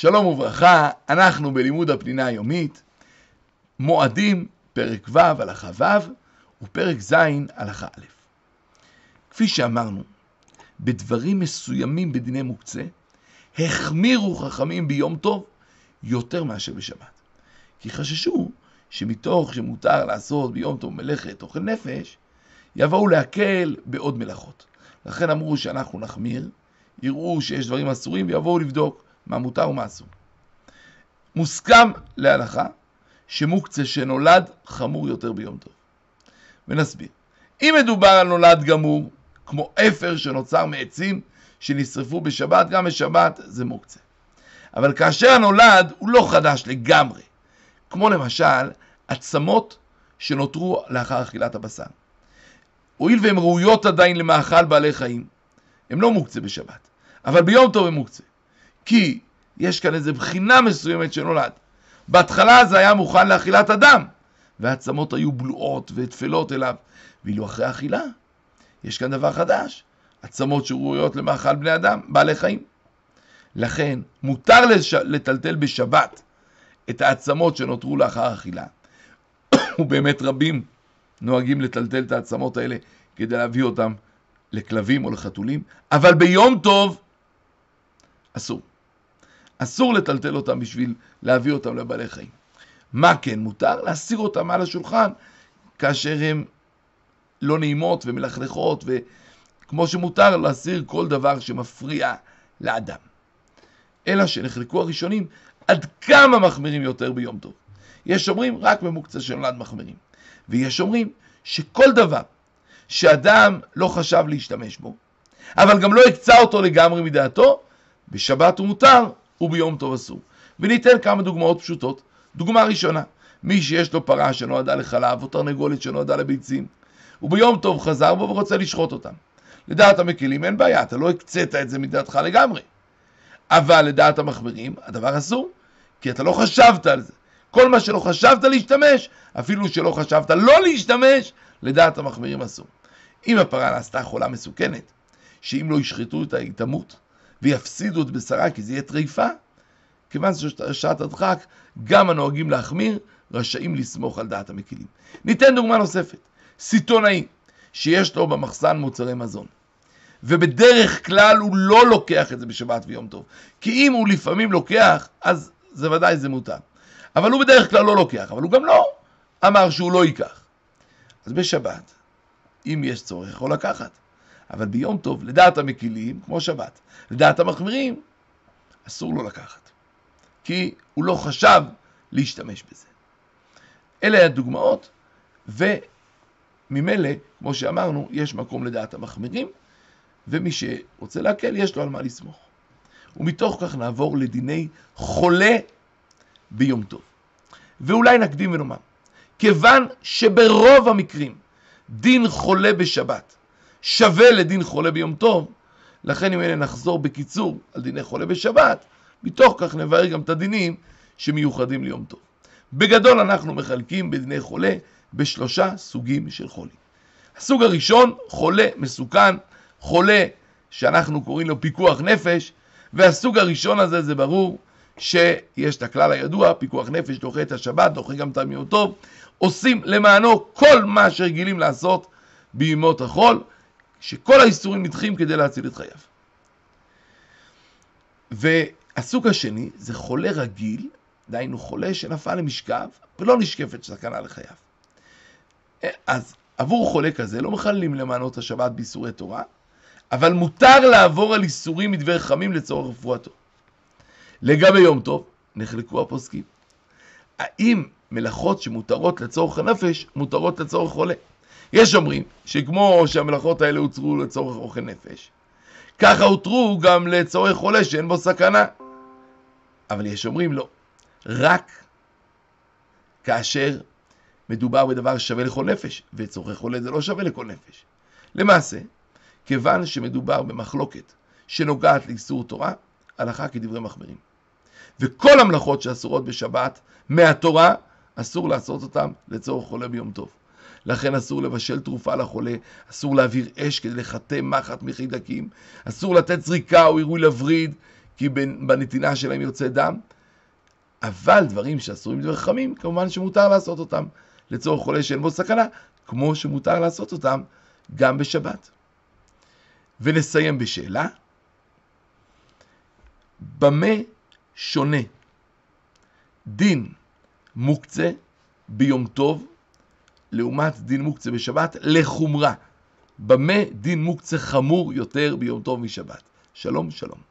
שלום וברכה, אנחנו בלימוד הפנינה היומית, מועדים, פרק ו', הלכה ו', ופרק ז', הלכה א'. כפי שאמרנו, בדברים מסוימים בדיני מוקצה, החמירו חכמים ביום טוב יותר מאשר בשבת. כי חששו שמתוך שמותר לעשות ביום טוב מלאכת אוכל נפש, יבואו להקל בעוד מלאכות. לכן אמרו שאנחנו נחמיר, יראו שיש דברים אסורים ויבואו לבדוק מה מותר ומה אסור. מוסכם להלכה שמוקצה שנולד חמור יותר ביום טוב. ונסביר. אם מדובר על נולד גמור, כמו אפר שנוצר מעצים שנשרפו בשבת, גם בשבת זה מוקצה. אבל כאשר הנולד הוא לא חדש לגמרי, כמו למשל עצמות שנותרו לאחר אכילת הבשר. הואיל והן ראויות עדיין למאכל בעלי חיים, הן לא מוקצה בשבת, אבל ביום טוב הן מוקצה. כי יש כאן איזו בחינה מסוימת שנולד. בהתחלה זה היה מוכן לאכילת אדם, והעצמות היו בלועות וטפלות אליו, ואילו אחרי אכילה, יש כאן דבר חדש, עצמות שראויות למאכל בני אדם, בעלי חיים. לכן, מותר לש... לטלטל בשבת את העצמות שנותרו לאחר אכילה. ובאמת רבים נוהגים לטלטל את העצמות האלה כדי להביא אותם לכלבים או לחתולים, אבל ביום טוב אסור. אסור לטלטל אותם בשביל להביא אותם לבעלי חיים. מה כן מותר? להסיר אותם על השולחן כאשר הן לא נעימות ומלכלכות, וכמו שמותר להסיר כל דבר שמפריע לאדם. אלא שנחלקו הראשונים עד כמה מחמירים יותר ביום טוב. יש אומרים רק במוקצה של נולד מחמירים, ויש אומרים שכל דבר שאדם לא חשב להשתמש בו, אבל גם לא הקצה אותו לגמרי מדעתו, בשבת הוא מותר וביום טוב אסור. וניתן כמה דוגמאות פשוטות. דוגמה ראשונה, מי שיש לו פרה שנועדה לחלב או תרנגולת שנועדה לביצים, וביום טוב חזר בו ורוצה לשחוט אותם. לדעת המקלים אין בעיה, אתה לא הקצית את זה מדעתך לגמרי. אבל לדעת המחמירים, הדבר אסור, כי אתה לא חשבת על זה. כל מה שלא חשבת להשתמש, אפילו שלא חשבת לא להשתמש, לדעת המחמירים אסור. אם הפרה נעשתה חולה מסוכנת, שאם לא ישחטו אותה היא תמות, ויפסידו את בשרה כי זה יהיה טריפה, כיוון ששעת הדחק, גם הנוהגים להחמיר רשאים לסמוך על דעת המקילים. ניתן דוגמה נוספת, סיטונאי שיש לו במחסן מוצרי מזון, ובדרך כלל הוא לא לוקח את זה בשבת ויום טוב, כי אם הוא לפעמים לוקח, אז זה ודאי זה מותר. אבל הוא בדרך כלל לא לוקח, אבל הוא גם לא אמר שהוא לא ייקח. אז בשבת, אם יש צורך, יכול לקחת. אבל ביום טוב, לדעת המקילים, כמו שבת, לדעת המחמירים, אסור לו לקחת. כי הוא לא חשב להשתמש בזה. אלה הדוגמאות, וממילא, כמו שאמרנו, יש מקום לדעת המחמירים, ומי שרוצה להקל, יש לו על מה לסמוך. ומתוך כך נעבור לדיני חולה ביום טוב. ואולי נקדים ונאמר, כיוון שברוב המקרים דין חולה בשבת שווה לדין חולה ביום טוב, לכן אם אלה נחזור בקיצור על דיני חולה בשבת, מתוך כך נבהר גם את הדינים שמיוחדים ליום טוב. בגדול אנחנו מחלקים בדיני חולה בשלושה סוגים של חולים. הסוג הראשון, חולה מסוכן, חולה שאנחנו קוראים לו פיקוח נפש, והסוג הראשון הזה זה ברור שיש את הכלל הידוע, פיקוח נפש דוחה את השבת, דוחה גם את המיום טוב, עושים למענו כל מה שרגילים לעשות בימות החול, שכל האיסורים נדחים כדי להציל את חייו. והסוג השני זה חולה רגיל, דהיינו חולה שנפל למשכב ולא נשקפת סכנה לחייו. אז עבור חולה כזה לא מחללים למענות השבת באיסורי תורה, אבל מותר לעבור על איסורים מדבר חמים לצורך רפואתו. לגבי יום טוב, נחלקו הפוסקים. האם מלאכות שמותרות לצורך הנפש, מותרות לצורך חולה? יש אומרים שכמו שהמלאכות האלה הוצרו לצורך אוכל נפש, ככה הותרו גם לצורך חולה שאין בו סכנה. אבל יש אומרים לא, רק כאשר מדובר בדבר שווה לכל נפש, וצורכי חולה זה לא שווה לכל נפש. למעשה, כיוון שמדובר במחלוקת שנוגעת לאיסור תורה, הלכה כדברי מחמירים. וכל המלאכות שאסורות בשבת מהתורה, אסור לעשות אותן לצורך חולה ביום טוב. לכן אסור לבשל תרופה לחולה, אסור להעביר אש כדי לחטא מחט מחידקים, אסור לתת זריקה או עירוי לווריד, כי בנתינה שלהם יוצא דם, אבל דברים שאסורים דברי חכמים, כמובן שמותר לעשות אותם. לצורך חולה שאין בו סכנה, כמו שמותר לעשות אותם גם בשבת. ונסיים בשאלה, במה שונה דין מוקצה ביום טוב לעומת דין מוקצה בשבת לחומרה? במה דין מוקצה חמור יותר ביום טוב משבת? שלום שלום.